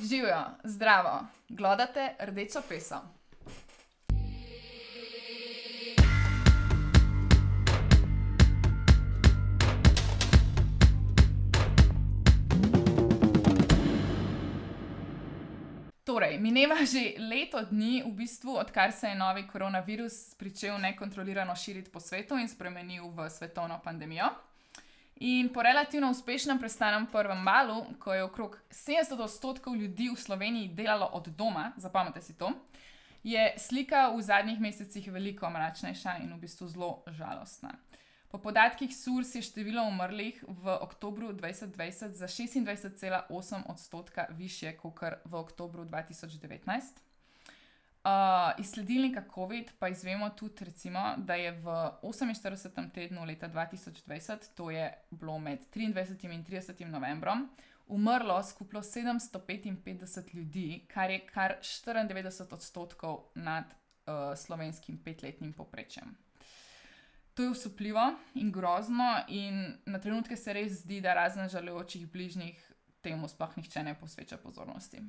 Živijo, zdravo, glodate rdečo peso. Torej, mineva že leto dni, v bistvu, odkar se je novi koronavirus začel nekontrolirano širiti po svetu in spremenil v svetovno pandemijo. In po relativno uspešnem prestanem prvem valu, ko je okrog 70 odstotkov ljudi v Sloveniji delalo od doma, zapomnite si to, je slika v zadnjih mesecih veliko mračnejša in v bistvu zelo žalostna. Po podatkih SURS je število umrlih v oktobru 2020 za 26,8 odstotka više kot v oktobru 2019. Uh, iz sledilnika COVID pa izvemo tudi, recimo, da je v 48. tednu leta 2020, to je bilo med 23. in 30. novembrom, umrlo skupno 755 ljudi, kar je kar 94 odstotkov nad uh, slovenskim petletnim poprečjem. To je usupljivo in grozno, in na trenutke se res zdi, da razen žalujočih bližnjih temu sploh nihče ne posveča pozornosti.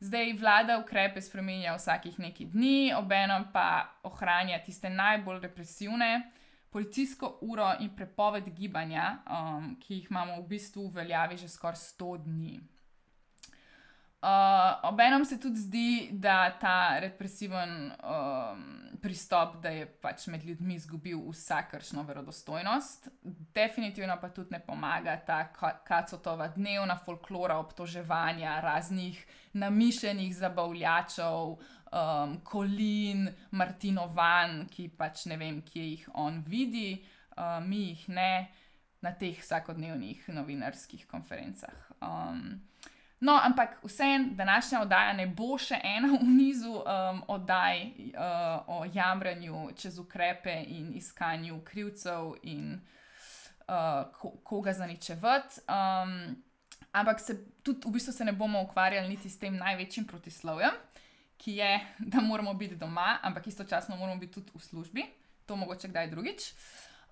Zdaj vlada ukrepe spremenja vsakih nekaj dni, obenem pa ohranja tiste najbolj represivne, policijsko uro in prepoved gibanja, um, ki jih imamo v bistvu v veljavi že skoraj 100 dni. Uh, obenem se tudi zdi, da ta represiven um, pristop, da je pač med ljudmi izgubil vsakršno verodostojnost, definitivno pa tudi ne pomaga ta kacotova dnevna folklora obtoževanja raznih namišljenih zabavljačev, um, kolin, Martinovan, ki pač ne vem, kje jih on vidi, uh, mi jih ne na teh vsakodnevnih novinarskih konferencah. Um, No, ampak vseeno, današnja oddaja ne bo še ena v nizu um, oddaj uh, o jamranju čez ukrepe in iskanju krivcev in uh, ko, koga zaničevati. Um, ampak se tudi v bistvu se ne bomo ukvarjali niti s tem največjim protislovjem, ki je, da moramo biti doma, ampak istočasno moramo biti tudi v službi, to mogoče kdaj drugič.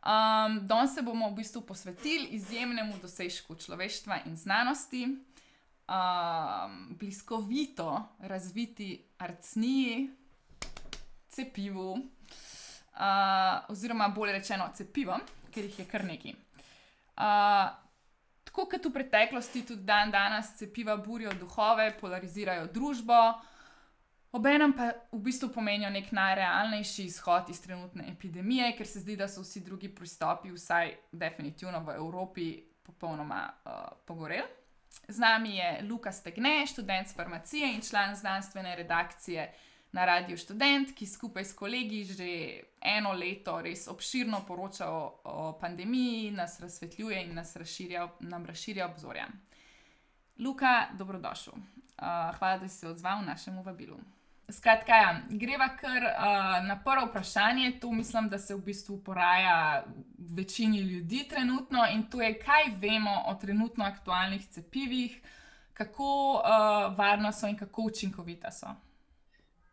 Um, Danes se bomo v bistvu posvetili izjemnemu dosežku človeštva in znanosti um, bliskovito razviti arcniji, cepivu, uh, oziroma bolje rečeno cepivom, ker jih je kar nekaj. Uh, tako kot v preteklosti, tudi dan danes cepiva burijo duhove, polarizirajo družbo. Obenem pa v bistvu pomenijo nek najrealnejši izhod iz trenutne epidemije, ker se zdi, da so vsi drugi pristopi, vsaj definitivno v Evropi, popolnoma uh, pogoreli. Z nami je Luka Stegne, študent farmacije in član znanstvene redakcije na Radiu Student, ki skupaj s kolegi že eno leto res obširno poroča o, o pandemiji, nas razsvetljuje in nas razširja, nam razširja obzorja. Luka, dobrodošel. Uh, hvala, da si se odzval v našem vabilu. Skratka, ja, greva kar uh, na prvo vprašanje. To mislim, da se v bistvu poraja večini ljudi trenutno in to je, kaj vemo o trenutno aktualnih cepivih, kako uh, varno so in kako učinkovita so.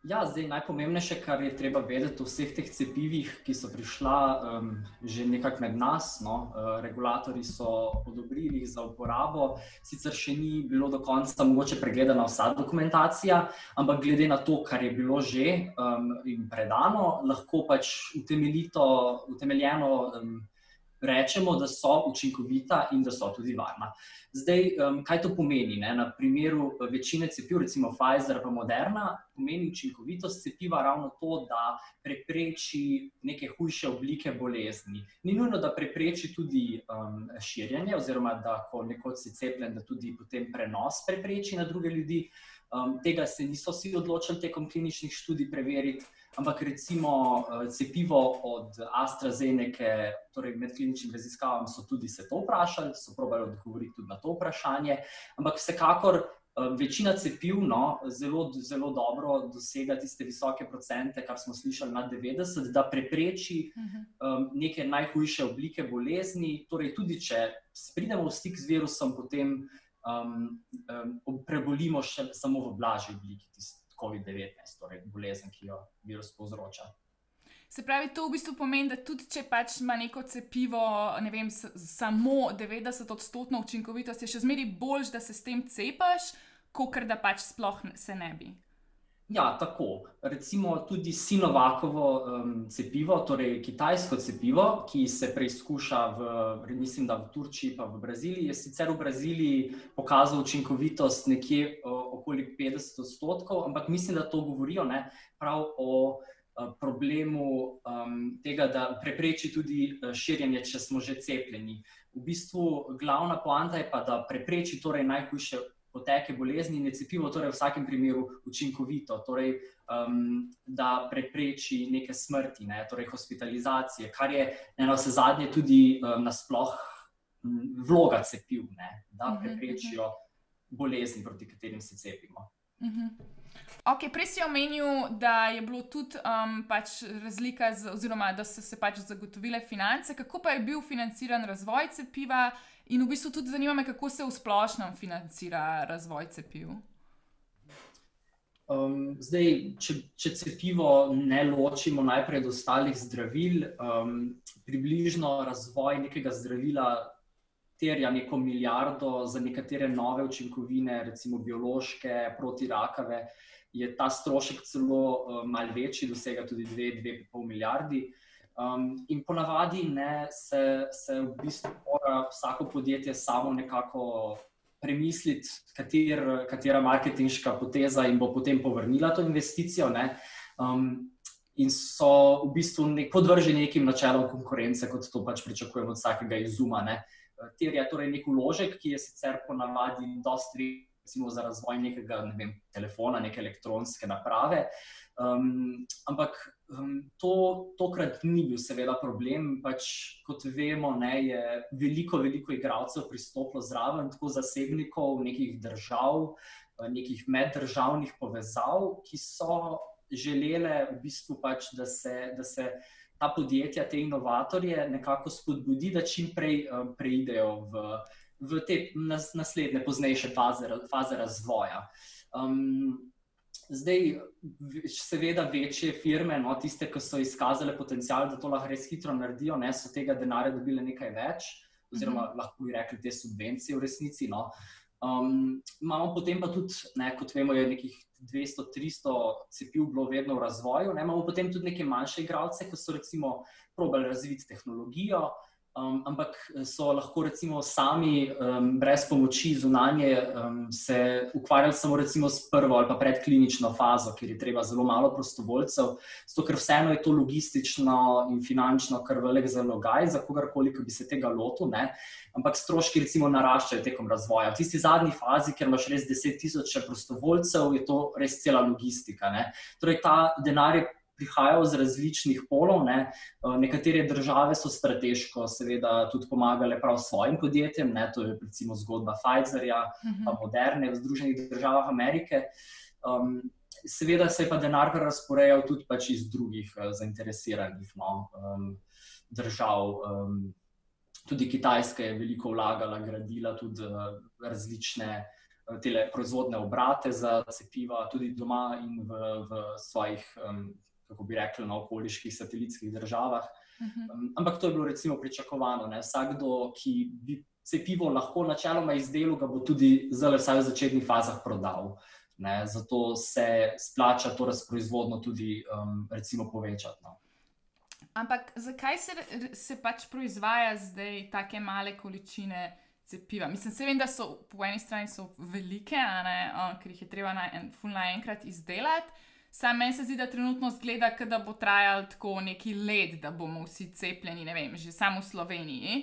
Ja, zdaj najpomembnejše, kar je treba vedeti o vseh teh cepivih, ki so prišla um, že nekako med nas. No, uh, regulatori so odobrili jih za uporabo, sicer še ni bilo do konca mogoče pregledana vsa dokumentacija, ampak glede na to, kar je bilo že um, jim predano, lahko pač utemeljito, utemeljeno. Um, rečemo, da so učinkovita in da so tudi varna. Zdaj, um, kaj to pomeni? Ne? Na primeru uh, večine cepiv, recimo Pfizer in Moderna, pomeni učinkovitost cepiva ravno to, da prepreči neke hujše oblike bolezni. Ni nujno, da prepreči tudi um, širjenje, oziroma da ko nekoč si cepljen, da tudi potem prenos prepreči na druge ljudi. Um, tega se niso vsi odločili tekom kliničnih študij preveriti ampak recimo eh, cepivo od AstraZeneca, torej med kliničnimi raziskavami, so tudi se to vprašali, so probali odgovoriti tudi na to vprašanje. Ampak vsekakor eh, večina cepiv no, zelo, zelo dobro dosega tiste visoke procente, kar smo slišali nad 90, da prepreči um, neke najhujše oblike bolezni. Torej, tudi če pridemo v stik z virusom, potem um, um, prebolimo še samo v blažji obliki. Tiste. COVID-19, torej bolezen, ki jo virus povzroča. Se pravi, to v bistvu pomeni, da tudi če pač ima neko cepivo, ne vem, samo 90-odstotno učinkovitost, je še zmeraj bolj, da se s tem cepaš, kot da pač sploh se ne bi. Ja, tako. Recimo tudi Sinovakovo um, cepivo, torej kitajsko cepivo, ki se preizkuša v, mislim, v Turčiji, pa v Braziliji, je sicer v Braziliji pokazal učinkovitost nekje uh, okoli 50 odstotkov, ampak mislim, da to govorijo ne, prav o uh, problemu um, tega, da prepreči tudi uh, širjenje, če smo že cepljeni. V bistvu glavna poanta je pa, da prepreči torej najhujše poteke bolezni in je cepivo torej v vsakem primeru učinkovito, torej, um, da prepreči neke smrti, ne, torej hospitalizacije, kar je eno vse zadnje tudi um, nasploh vloga cepiv, ne, da mhm, preprečijo mhm. bolezni, proti katerim se cepimo. Mhm. Ok, prej si omenil, da je bilo tudi um, pač razlika, z, oziroma da so se pač zagotovile finance. Kako pa je bil financiran razvoj cepiva? In v bistvu tudi zanima me, kako se v splošnem financira razvoj cepiv. Um, zdaj, če, če cepivo ne ločimo najprej od ostalih zdravil, um, približno razvoj nekega zdravila terja neko milijardo za nekatere nove učinkovine, recimo biološke, protirakave, je ta strošek celo um, malce večji, dosega tudi 2-2,5 milijardi. Um, in ponavadi ne, se, se v bistvu mora vsako podjetje samo nekako premisliti, kater, katera marketinška poteza jim bo potem povrnila to investicijo. Um, in so v bistvu nek, podvrženi nekim načelom konkurence, kot to pač pričakujemo od vsakega izuma. Ne. Terja torej nek uložek, ki je sicer ponavadi dosti. Recimo za razvoj nekega ne vem, telefona, neke elektronske naprave. Um, ampak Um, to tokrat ni bil, seveda, problem. Pač, kot vemo, ne, je veliko, veliko igralcev pristopilo zraven, tako zasebnikov, nekih držav, eh, nekih meddržavnih povezav, ki so želele, v bistvu, pač, da, se, da se ta podjetja, te inovatorje, nekako spodbudi, da čim prej um, preidejo v, v te nas, naslednje, poznejše faze, faze razvoja. Um, Zdaj, seveda, večje firme, no, tiste, ki so izkazale potencial, da to lahko res hitro naredijo, ne, so tega denarja dobile nekaj več, oziroma mhm. lahko bi rekli te subvencije v resnici. No. Um, imamo potem pa tudi, ne, kot vemo, je nekih 200-300 cepiv bilo vedno v razvoju. Ne, imamo potem tudi neke manjše igralce, ki so recimo probali razviti tehnologijo. Um, ampak so lahko recimo sami, um, brez pomoči zunanje, um, se ukvarjali samo recimo s prvo ali pa predklinično fazo, kjer je treba zelo malo prostovoljcev, zato ker vseeno je to logistično in finančno kar velik zalogaj za kogarkoli, ki bi se tega lotil. Ne? Ampak stroški recimo naraščajo tekom razvoja. V tisti zadnji fazi, ker imaš res deset tisoč prostovoljcev, je to res cela logistika. Ne? Torej, ta denar je prihajajo z različnih polov. Ne. Eh, nekatere države so strateško, seveda, tudi pomagale prav svojim podjetjem, ne. to je recimo zgodba Pfizerja, pa mhm. moderne v Združenih državah Amerike. Um, seveda se je pa denar razporejal tudi pač iz drugih uh, zainteresiranih no, um, držav. Um, tudi Kitajska je veliko vlagala, gradila tudi uh, različne. Proizvodne obrate za cepiva, tudi doma in v, v svojih um, kako bi rekli, na okoliških satelitskih državah. Uh mhm. -huh. um, ampak to je bilo recimo pričakovano. Ne? Vsakdo, ki bi cepivo lahko načeloma izdelal, ga bo tudi zdaj, vsaj v začetnih fazah, prodal. Ne? Zato se splača to razproizvodno tudi um, povečati. No? Ampak zakaj se, se pač proizvaja zdaj tako male količine cepiva? Mislim, se vem, da so po eni strani velike, ne, um, ker jih je treba na en, naenkrat izdelati. Sam meni se zdi, da trenutno zgleda, da bo trajal tako neki let, da bomo vsi cepljeni, ne vem, že samo v Sloveniji.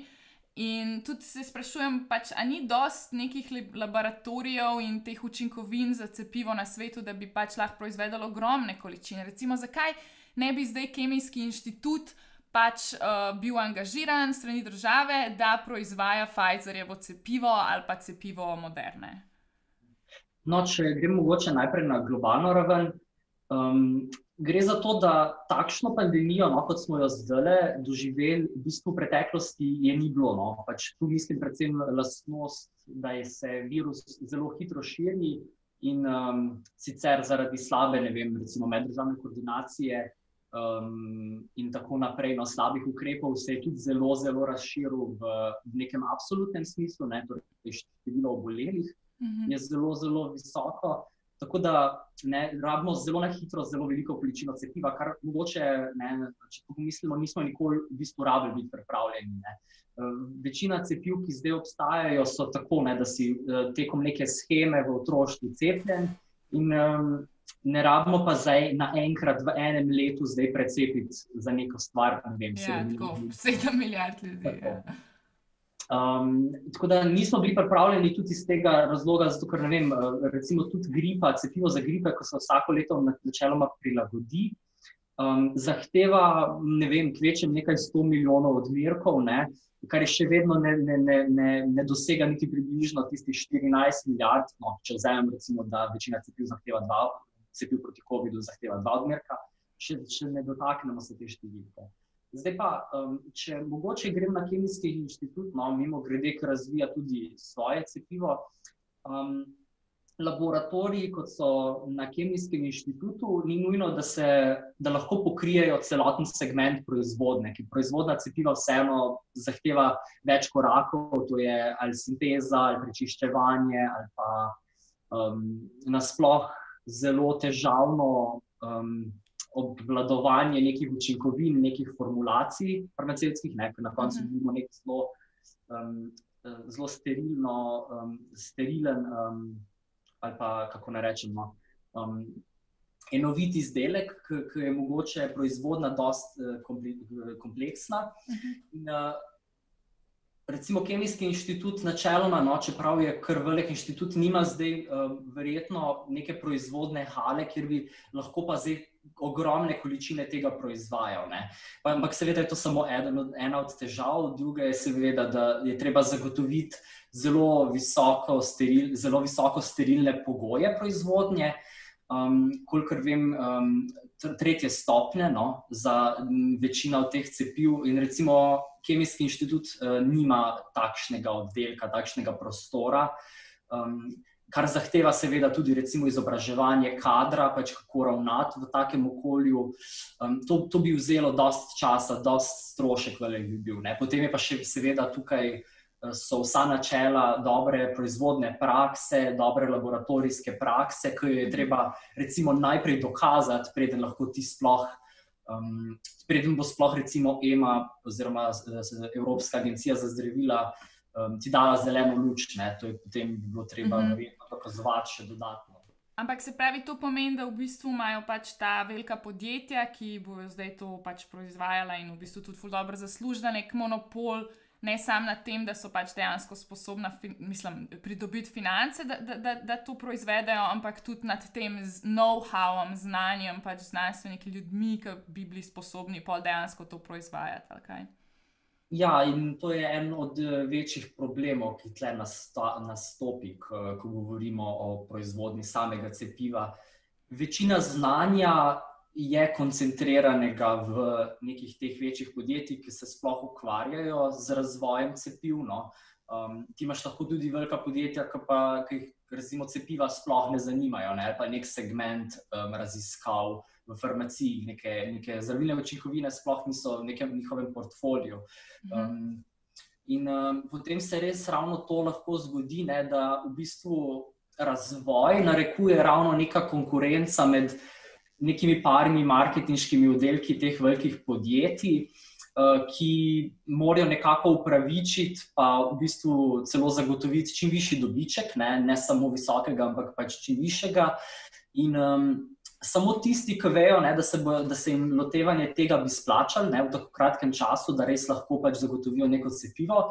In tudi se sprašujem, pač, ali ni dost nekih laboratorijev in teh učinkovin za cepivo na svetu, da bi pač lahko proizvedlo ogromne količine. Recimo, zakaj ne bi zdaj Kemijski inštitut pač uh, bil angažiran strani države, da proizvaja Pfizerjevo cepivo ali pa cepivo moderne? No, če gremo mogoče najprej na globalno raven. Um, gre za to, da takšno pandemijo, no, kot smo jo zdaj doživeli, v bistvu v preteklosti je ni bilo. No. Pač tu mislim predvsem lastnost, da je se virus zelo hitro širi in um, sicer zaradi slabe, ne vem, recimo meddržavne koordinacije. Um, in tako naprej, no, slabih ukrepov se je tudi zelo, zelo razširil v, v nekem absolutnem smislu, ne, torej število obolelih. je zelo, zelo visoko. Tako da ne, rabimo zelo na hitro, zelo veliko količino cepiva, kar mogoče, ne, če pomislimo, nismo nikoli v bistvu rabili biti pripravljeni. Ne. Eh, večina cepiv, ki zdaj obstajajo, so tako, ne, da si eh, tekom neke scheme v otroštvu cepljen. In um, ne rabimo pa zdaj naenkrat v enem letu precepiti za neko stvar. Ne vem, ja, tako, sedem milijard ljudi. Ja. Um, tako da nismo bili pripravljeni tudi iz tega razloga, zato ker ne vem, recimo tudi gripa, cepivo za gripe, ko se vsako leto načeloma prilagodi, um, zahteva ne vem, kvečem nekaj sto milijonov odmerkov, ne, kar je še vedno ne, ne, ne, ne, ne dosega niti približno tistih 14 milijard. No, če vzamem, recimo, da večina cepiv zahteva dva, cepiv proti COVID-u zahteva dva odmerka, še, še ne dotaknemo se te številke. Zdaj pa, um, če mogoče grem na kemijski inštitut, no, mimo grede, ki razvija tudi svoje cepivo. Um, laboratoriji, kot so na kemijskem inštitutu, ni nujno, da, se, da lahko pokrijejo celoten segment proizvodne, ki proizvodna cepiva vseeno zahteva več korakov, to je ali sinteza, ali prečiščevanje, ali pa um, nasploh zelo težavno. Um, obvladovanje nekih učinkovin, nekih formulacij farmacevtskih, ne, ker na koncu mhm. imamo nek zelo, um, zelo sterilno, um, sterilen um, ali pa kako ne rečemo. Um, Enovit izdelek, ki je mogoče proizvodna, precej uh, kompleksna. Uh mhm. -huh. in, uh, recimo Kemijski inštitut, načeloma, no, čeprav je kar velik inštitut, nima zdaj uh, verjetno neke proizvodne hale, kjer bi lahko pa zdaj ogromne količine tega proizvajal. Ne. Ampak seveda je to samo eden, ena od težav, druga je seveda, da je treba zagotoviti zelo visoko, steril, zelo visoko sterilne pogoje proizvodnje. Um, kolikor vem, um, tretje stopnje no, za večino teh cepiv, in recimo Kemijski inštitut uh, nima takšnega oddelka, takšnega prostora. Um, kar zahteva, seveda, tudi recimo, izobraževanje kadra, pač kako ravnati v takem okolju. Um, to, to bi vzelo dosta časa, dosta strošek, velik bi bil. Ne? Potem je pa še, seveda, tukaj uh, so vsa načela dobre proizvodne prakse, dobre laboratorijske prakse, ki jo je treba, recimo, najprej dokazati, preden lahko ti sploh. Um, preden bo sploh, recimo, EMA oziroma Evropska agencija za zdravila um, ti dala zeleno luč, ne? to je potem bi bilo treba uh mhm. -huh dokazovati še dodatno. Ampak se pravi, to pomeni, da v bistvu imajo pač ta velika podjetja, ki bodo zdaj to pač proizvajala in v bistvu tudi ful dobro zaslužila nek monopol, ne samo na tem, da so pač dejansko sposobna mislim, pridobiti finance, da, da, da, da to proizvedajo, ampak tudi nad tem know-howom, znanjem, pač znanstveniki ljudmi, ki bi bili sposobni pol dejansko to proizvajati. Ja, in to je en od eh, večjih problemov, ki tle nastopi, ko govorimo o proizvodni samega cepiva. Večina znanja je koncentriranega v nekih teh večjih podjetjih, ki se sploh ukvarjajo z razvojem cepiv. No. Um, ti imaš lahko tudi velika podjetja, ki pa ki jih, recimo, cepiva sploh ne zanimajo, ne, ali pa nek segment um, raziskav v farmaciji, neke, neke zdravilne učinkovine, sploh niso v nekem njihovem portfoliju. Mhm. Um, in um, potem se res ravno to lahko zgodi, ne, da v bistvu razvoj narekuje ravno neka konkurenca med nekimi parimi marketinškimi oddelki teh velikih podjetij. Uh, ki morajo nekako upravičiti, pa v bistvu celo zagotoviti čim višji dobiček, ne, ne samo visokega, ampak pač čim višjega. In um, samo tisti, ki vejo, ne, da, se bo, da se jim lotevanje tega bi splačalo v tako kratkem času, da res lahko pač zagotovijo neko cepivo.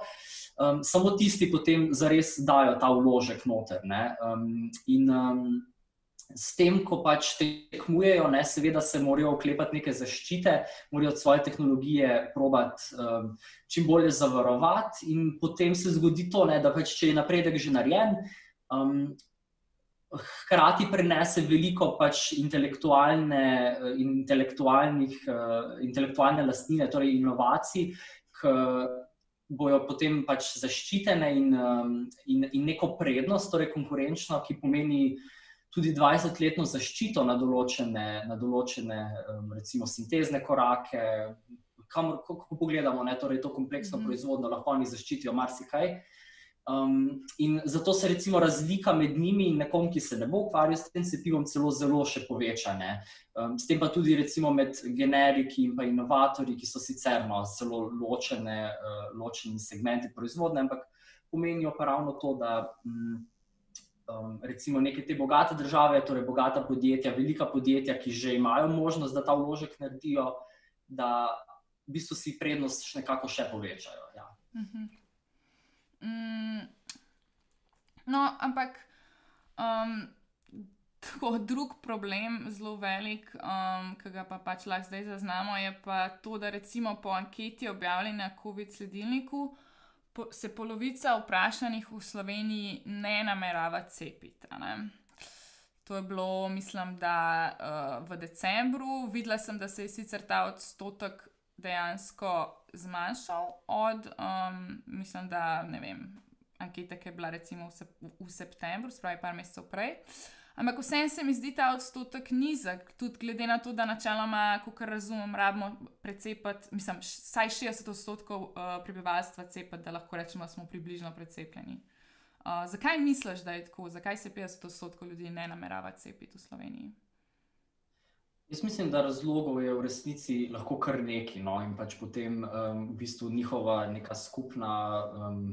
Um, samo tisti potem zares dajo ta vložek noter. Um, in um, s tem, ko pač tekmujejo, ne, seveda se morajo oklepati neke zaščite, morajo svoje tehnologije probati um, čim bolje zavarovati, in potem se zgodi to, ne, da pač, če je napredek že narejen. Um, hkrati prenese veliko pač intelektualne, intelektualnih, intelektualne lastnine, torej inovacij, ki bojo potem pač zaščitene in, in, in neko prednost, torej konkurenčno, ki pomeni tudi 20-letno zaščito na določene, na določene recimo, sintezne korake. Kamor, ko, ko pogledamo, ne, torej to kompleksno mm proizvodno, lahko oni zaščitijo marsikaj. Um, in zato se recimo razlika med njimi in nekom, ki se ne bo ukvarjal s tem cepivom, celo zelo še poveča. Um, s tem pa tudi recimo med generiki in inovatorji, ki so sicer no, zelo ločene, uh, ločeni segmenti proizvodnje, ampak pomenijo pa ravno to, da um, um, recimo neke te bogate države, torej bogata podjetja, velika podjetja, ki že imajo možnost, da ta vložek naredijo, da v bistvu si prednost nekako še povečajo. Ja. Uh mhm. -huh. Mm, no, ampak um, tako drug problem, zelo velik, um, ki ga pa pač lahko zdaj zaznamo, je pa to, da recimo po anketi objavljeni na COVID sledilniku. Se polovica vprašanih v Sloveniji ne namerava cepiti. Ne? To je bilo, mislim, da uh, v decembru. Videla sem, da se je sicer ta odstotek dejansko zmanjšal od, um, mislim, da ne vem, ankete, ki je bila recimo v, sep v septembru, spravi par mesecev prej. Ampak vseeno se mi zdi ta odstotek nizek, tudi glede na to, da načeloma, kot razumem, rabimo precepati, mislim, vsaj 60 odstotkov uh, prebivalstva cepati, da lahko rečemo, da smo približno precepljeni. Uh, zakaj misliš, da je tako? Zakaj se 50 odstotkov ljudi ne namerava cepiti v Sloveniji? Jaz mislim, da razlogov je v resnici lahko kar nekaj, no, in pač potem um, v bistvu njihova neka skupna um,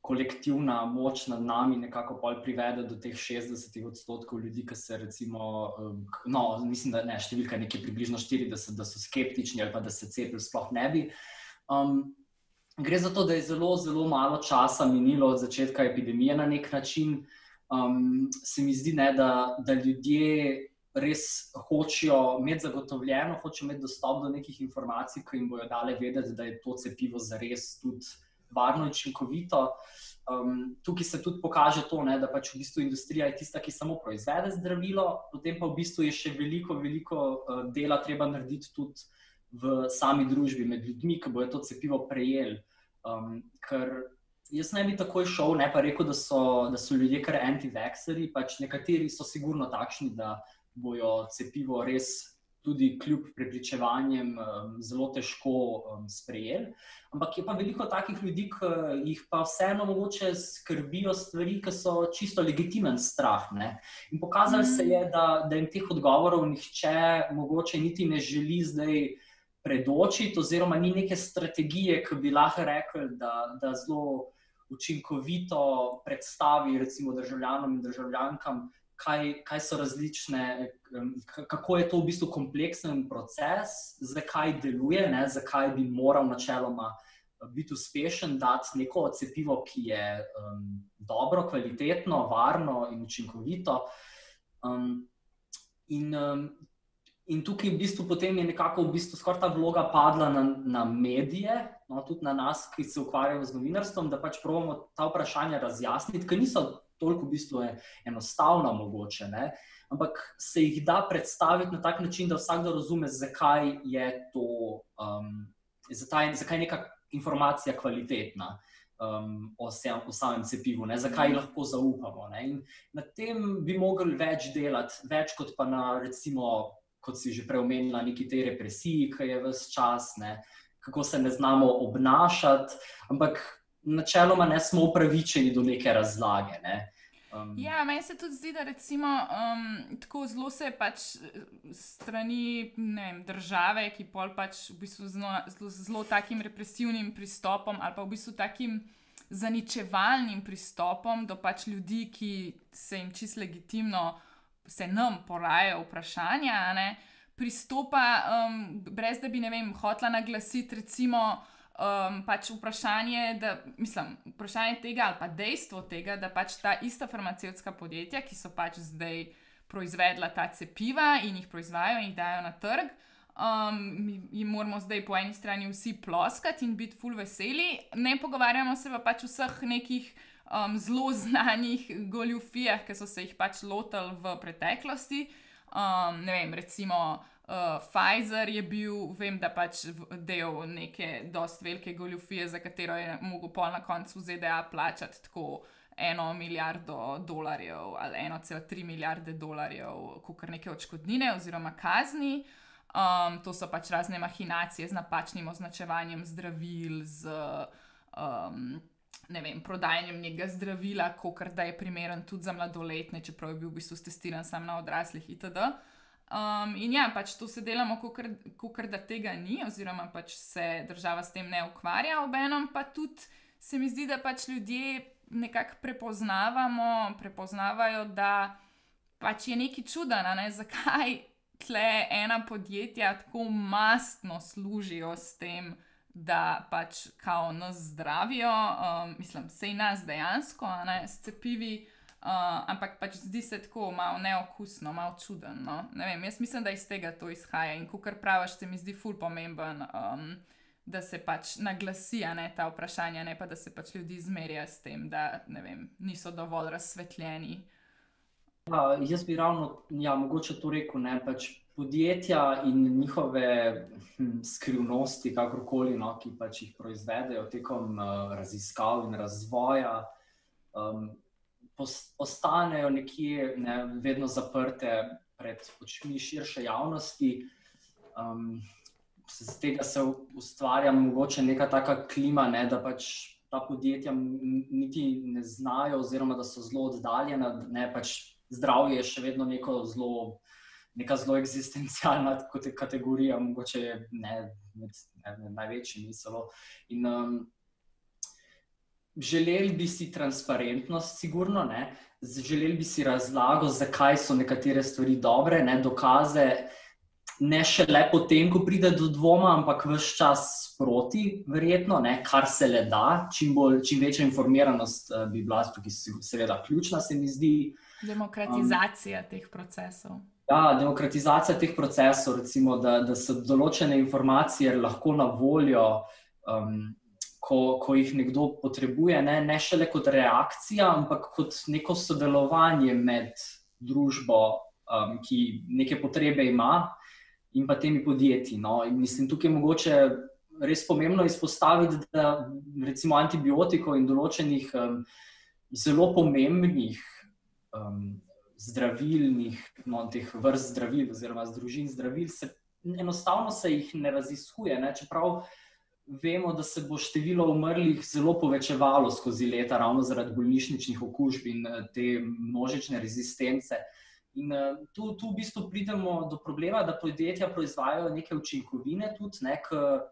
kolektivna moč nad nami nekako privede do teh 60 odstotkov ljudi, ki se recimo, um, no, mislim, da ne, številka je nekje približno 40, da so skeptični ali pa da se cepijo, sploh ne bi. Um, gre za to, da je zelo, zelo malo časa minilo od začetka epidemije na nek način. Um, se mi zdi, ne, da, da ljudje res hočejo imeti zagotovljeno, hočejo imeti dostop do nekih informacij, ki jim bodo dale vedeti, da je to cepivo za res tudi varno in učinkovito. Um, tukaj se tudi pokaže to, ne, da pač v bistvu industrija je tista, ki samo proizvede zdravilo, potem pa v bistvu je še veliko, veliko uh, dela treba narediti tudi v sami družbi, med ljudmi, ki bodo to cepivo prejeli. Um, ker jaz ne bi takoj šel, ne pa rekel, da so, da so ljudje kar anti-vaxxeri, pač nekateri so sigurno takšni, da bojo cepivo res tudi kljub prepričevanjem um, zelo težko um, sprejeli. Ampak je pa veliko takih ljudi, ki jih pa vseeno mogoče skrbijo stvari, ki so čisto legitimen strah. Ne? In pokazali se je, da, da jim teh odgovorov nihče mogoče niti ne želi zdaj. Predočiti, oziroma, ni neke strategije, ki bi lahko rekli, da, da zelo učinkovito predstavi, recimo, državljanom in državljankam, kaj, kaj so različne, kako je to v bistvu kompleksen proces, zakaj deluje, ne, zakaj bi moral načeloma eh, biti uspešen, dati neko cepivo, ki je um, dobro, kvalitetno, varno in učinkovito. Um, in, um, in tukaj v bistvu potem je nekako v bistvu skoraj ta vloga padla na, na medije, no, tudi na nas, ki se ukvarjamo z novinarstvom, da pač pravimo ta vprašanja razjasniti, ker niso toliko v bistvu enostavna, mogoče, ne? ampak se jih da predstaviti na tak način, da vsakdo razume, zakaj je to, um, zakaj, zakaj je neka informacija kvalitetna. Um, o, sem, o samem cepivu, ne, zakaj lahko zaupamo. Na tem bi mogli več delati, več kot pa na, recimo, kot si že prej omenila, neki tej represiji, ki je vse čas, ne, kako se ne znamo obnašati. Ampak načeloma ne smo upravičeni do neke razlage. Ne. Um, ja, meni se tudi zdi, da recimo, um, tako zelo se pač strani vem, države, ki pol pač v bistvu zelo, zelo, zelo takim represivnim pristopom ali pa v bistvu takim zaničevalnim pristopom do pač ljudi, ki se jim čist legitimno, se nam porajajo vprašanja, ne, pristopa, um, brez da bi ne vem, hotla naglasiti recimo um, pač vprašanje, da, mislim, vprašanje tega ali pa dejstvo tega, da pač ta ista farmacevtska podjetja, ki so pač zdaj proizvedla ta cepiva in jih proizvajajo in jih dajo na trg. Um, mi jim moramo zdaj po eni strani vsi ploskati in biti full veseli, ne pogovarjamo se pa pač vseh nekih um, zelo znanih goljufijah, ki so se jih pač lotili v preteklosti. Um, ne vem, recimo Uh, Pfizer je bil, vem, da pač del neke dost velike goljufije, za katero je mogel pol na koncu ZDA plačati tako eno milijardo dolarjev ali 1,3 milijarde dolarjev, kot neke odškodnine oziroma kazni. Um, to so pač razne mahinacije z napačnim označevanjem zdravil, z um, ne vem, prodajanjem nekega zdravila, kot da je primeren tudi za mladoletne, čeprav je bil v bistvu testiran samo na odraslih itd. Um, in ja, pač to se delamo, kot da tega ni, oziroma pač se država s tem ne ukvarja, obenem pa tudi se mi zdi, da pač ljudje nekako prepoznavamo, prepoznavajo, da pač je nekaj čudana, ne? zakaj tle ena podjetja tako mastno služijo s tem da pač kao nas zdravijo, um, mislim, sej nas dejansko, ne, s cepivi, uh, ampak pač zdi se tako malo neokusno, malo čudno. No? Ne vem, jaz mislim, da iz tega to izhaja in kar praviš, se mi zdi ful pomemben. Um, Da se pač naglasijo ta vprašanja, ne pa da se pač ljudi zmerja s tem, da vem, niso dovolj razsvetljeni. Ja, jaz bi ravno, ja, mogoče to rekel, ne pač podjetja in njihove hm, skrivnosti, kakorkoli, no, ki pač jih proizvedejo tekom uh, raziskav in razvoja, um, ostanejo nekje ne, vedno zaprte pred očmi širše javnosti. Um, z tega se ustvarja mogoče neka taka klima, ne, da pač ta podjetja niti ne znajo, oziroma da so zelo oddaljena, da pač zdravje je še vedno neko zelo neka zelo eksistencialna kategorija, mogoče je ne, med, ne, med največjimi celo. In, um, želeli bi si transparentnost, sigurno, ne? želeli bi si razlago, zakaj so nekatere stvari dobre, ne dokaze. Ne šele potem, ko pride do dvoma, ampak vse čas proti, verjetno, ne, kar se le da. Čim, bolj, čim večja informiranost uh, bi bila tukaj, seveda, ključna, se mi zdi. Demokratizacija um, teh procesov. Ja, demokratizacija teh procesov, recimo, da, da so določene informacije lahko na voljo, um, ko, ko jih nekdo potrebuje, ne, ne šele kot reakcija, ampak kot neko sodelovanje med družbo, um, ki neke potrebe ima, in pa temi podjetji. No. In mislim, tukaj je mogoče res pomembno izpostaviti, da recimo antibiotikov in določenih um, zelo pomembnih. Um, zdravilnih, no, teh vrst zdravil, oziroma združin zdravil, se enostavno se jih ne raziskuje. Ne? Čeprav vemo, da se bo število umrlih zelo povečevalo skozi leta, ravno zaradi bolnišničnih okužb in eh, te množične rezistence. In uh, tu, tu v bistvu pridemo do problema, da podjetja proizvajajo neke učinkovine, tudi nekaj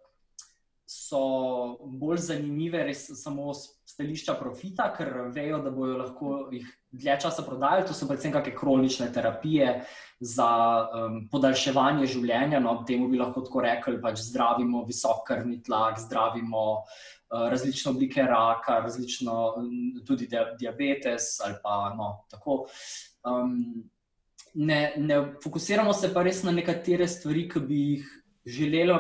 so bolj zanimive, res samo stališča profita, ker vejo, da bodo lahko jih dlje časa prodajali. To so predvsem kakšne kronične terapije za um, podaljševanje življenja. No, temu bi lahko tako rekli, pač zdravimo visok krvni tlak, zdravimo uh, različne oblike raka, različno tudi diabetes ali pa no, tako. Um, ne, ne fokusiramo se pa res na nekatere stvari, ki bi jih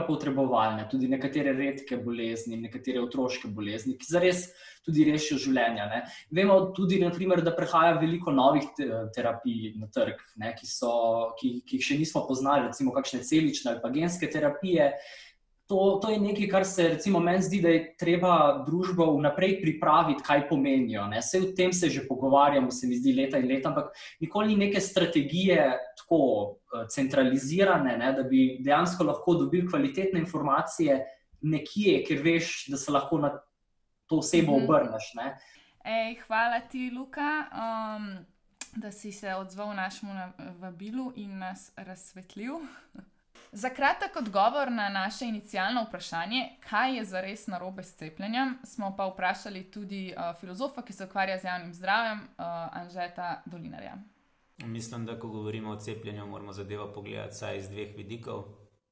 potrebovali, ne? tudi nekatere redke bolezni, nekatere otroške bolezni, ki zares tudi rešijo življenja. Ne? Vemo tudi, naprimer, da prihaja veliko novih te terapij na trg, ki, so, ki, ki jih še nismo poznali, recimo kakšne celične ali pa genske terapije. To, to je nekaj, kar se recimo, meni zdi, da je treba družbo vnaprej pripraviti, kaj pomenijo. Ne? Vse o tem se že pogovarjamo, se mi zdi, leta in leta, ampak nikoli ni neke strategije tako uh, centralizirane, ne? da bi dejansko lahko dobili kvalitetne informacije nekje, ker veš, da se lahko na to osebo mhm. obrneš. Ej, hvala ti, Luka. Um, da si se odzval našemu vabilu in nas razsvetlil. Za kratek odgovor na naše inicijalno vprašanje, kaj je zares narobe s cepljenjem, smo pa vprašali tudi uh, filozofa, ki se ukvarja z javnim zdravjem, uh, Anžeta Dolinarja. Mislim, da ko govorimo o cepljenju, moramo zadevo pogledati vsaj iz dveh vidikov.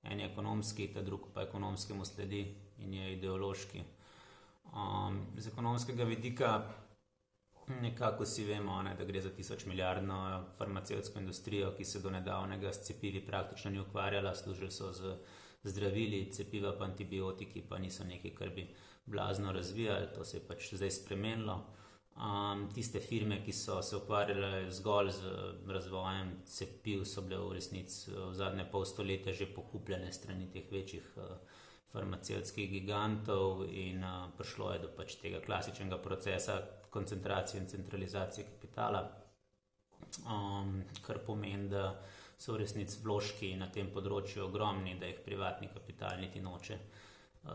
En je ekonomski, ta drugi pa ekonomskemu sledi in je ideološki. Um, z ekonomskega vidika Nekako vsi vemo, ne, da gre za tisoč milijardno farmacevtsko industrijo, ki se do nedavnega s cepivi praktično ni ukvarjala, služili so z zdravili, cepiva pa antibiotiki, pa niso nekaj, kar bi blazno razvijali, to se je pač zdaj spremenilo. Um, tiste firme, ki so se ukvarjale zgolj z razvojem cepiv, so bile v resnici v zadnje pol stoletja že pokupljene strani teh večjih uh, farmacevtskih gigantov in uh, prišlo je do pač tega klasičnega procesa, koncentracije in centralizacije kapitala, um, kar pomeni, da so v resnici vložki na tem področju ogromni, da jih privatni kapital niti noče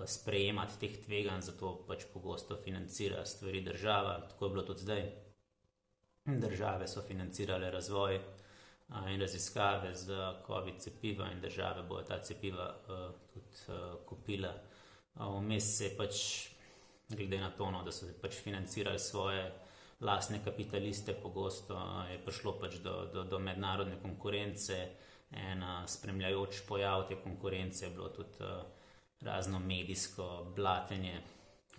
sprejemati teh tveganj, zato pač pogosto financira stvari država. Tako je bilo tudi zdaj. Države so financirale razvoj in raziskave za COVID cepiva, in države bodo ta cepiva tudi kupila. Vmes se je pač, glede na to, no, da so pač financirali svoje lastne kapitaliste, pogosto je prišlo pač do, do, do mednarodne konkurence. En spremljajoč pojav te konkurence je bilo tudi razno medijsko blatenje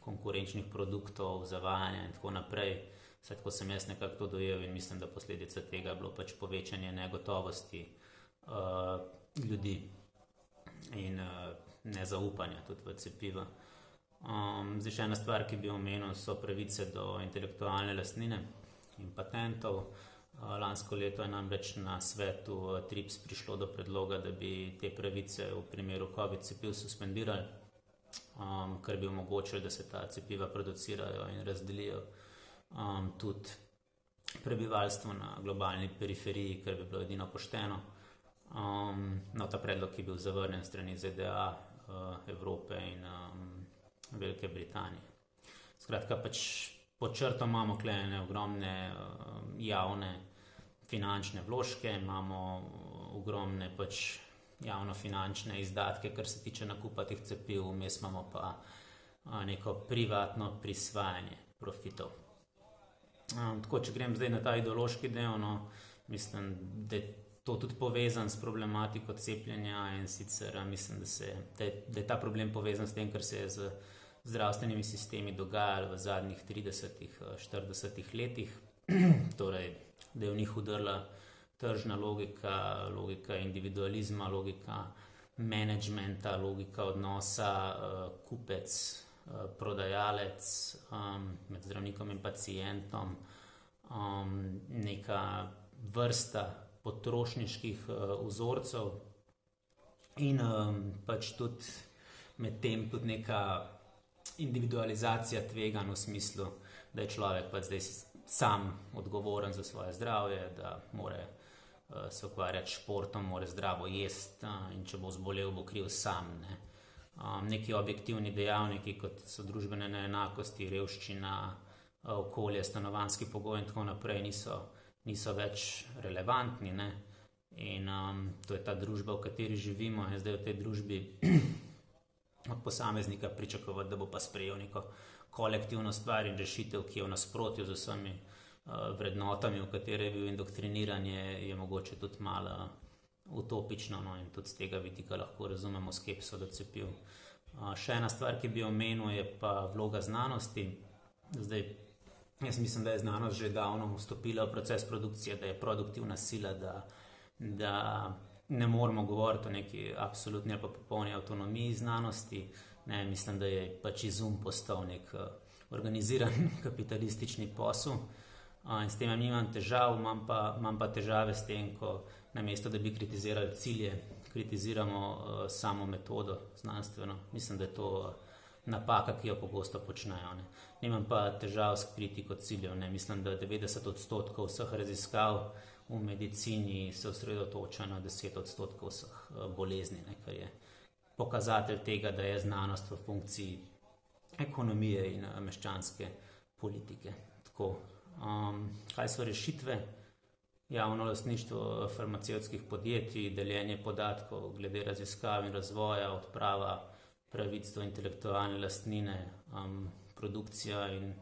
konkurenčnih produktov, zavajanje in tako naprej. Vse tako sem jaz nekako to dojel in mislim, da posledica tega je bilo pač povečanje negotovosti uh, ljudi in uh, nezaupanja tudi v cepiva. Um, zdaj, še ena stvar, ki bi omenil, so pravice do intelektualne lastnine in patentov. Uh, lansko leto je namreč na svetu uh, TRIPS prišlo do predloga, da bi te pravice v primeru COVID cepiv suspendirali, um, kar bi omogočilo, da se ta cepiva producirajo in razdelijo um, tudi prebivalstvo na globalni periferiji, kar bi bilo edino pošteno. Um, no, ta predlog je bil zavrnjen strani ZDA, uh, Evrope in um, Velike Britanije. Skratka, pač pod črto imamo klejene ogromne uh, javne finančne vložke, imamo ogromne pač javno-finančne izdatke, kar se tiče nakupa teh cepiv, vmes imamo pa uh, neko privatno prisvajanje profitov. Um, tako, če grem zdaj na ta ideološki del, no, mislim, da je to tudi povezan s problematiko cepljenja in sicer mislim, da, se, da, je, da je ta problem povezan s tem, kar se je z zdravstvenimi sistemi dogajalo v zadnjih 30-40 letih. torej, da je v njih udrla tržna logika, logika individualizma, logika menedžmenta, logika odnosa. Eh, prodajalec um, med zdravnikom in pacijentom, neka vrsta potrošniških vzorcev, in pač tudi med tem tudi neka individualizacija tvega v smislu, da je človek pač zdaj sam odgovoren za svoje zdravje, da more. Se ukvarjati s športom, mora zdravo jesti, in če bo zbolel, bo kriv sam. Ne um, neki objektivni dejavniki, kot so družbene neenakosti, revščina, uh, okolje, stanovanski pogoj in tako naprej, niso, niso več relevantni. Ne? In um, to je ta družba, v kateri živimo, in zdaj v tej družbi od posameznika pričakovati, da bo pa sprejel neko kolektivno stvar in rešitev, ki je v nasprotju z vsemi uh, vrednotami, v katere je bil indoktriniran, je, je mogoče tudi malo utopično no, in tudi z tega vidika lahko razumemo skepso do cepiv. Še ena stvar, ki bi omenil, je pa vloga znanosti. Zdaj, jaz mislim, da je znanost že davno vstopila v proces produkcije, da je produktivna sila, da, da ne moramo govoriti o neki absolutni ali pa popolni avtonomiji znanosti. Ne, mislim, da je pač izum postal nek organiziran kapitalistični posel. In s tem nimam težav, imam pa, imam pa težave s tem, ko namesto da bi kritizirali cilje, kritiziramo uh, samo metodo znanstveno. Mislim, da je to uh, napaka, ki jo pogosto počnejo. Ne. Nimam pa težav s kritiko ciljev. Ne. Mislim, da 90 odstotkov vseh raziskav v medicini se osredotoča na 10 odstotkov vseh uh, bolezni, ne, kar je pokazatelj tega, da je znanost v funkciji ekonomije in uh, meščanske politike. Tako, um, kaj so rešitve? javno lastništvo farmacevtskih podjetij, deljenje podatkov glede raziskav in razvoja, odprava pravic do intelektualne lastnine, um, produkcija in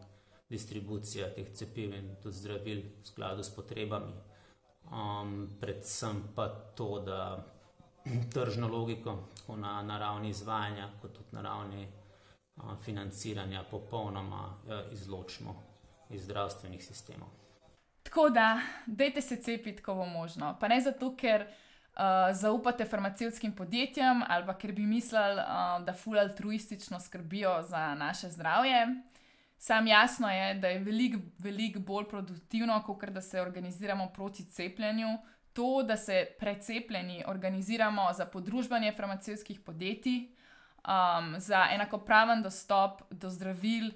distribucija teh cepiv in tudi zdravil v skladu s potrebami. Um, predvsem pa to, da tržno logiko, tako na, na ravni izvajanja, kot tudi na ravni uh, financiranja, popolnoma uh, izločimo iz zdravstvenih sistemov. Tako da, dajte se cepiti, ko bo možno. Pa ne zato, ker uh, zaupate farmacevskim podjetjem ali ker bi mislili, uh, da ful altruistično skrbijo za naše zdravje. Sam jasno je, da je veliko, veliko bolj produktivno, kot da se organiziramo proti cepljenju. To, da se precepljeni organiziramo za podružbanje farmacevskih podjetij, um, za enakopraven dostop do zdravil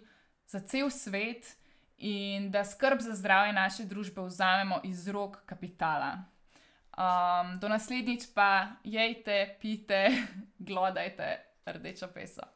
za cel svet in da skrb za zdravje naše družbe vzamemo iz rok kapitala. Um, do naslednjič pa jejte, pite, glodajte rdečo peso.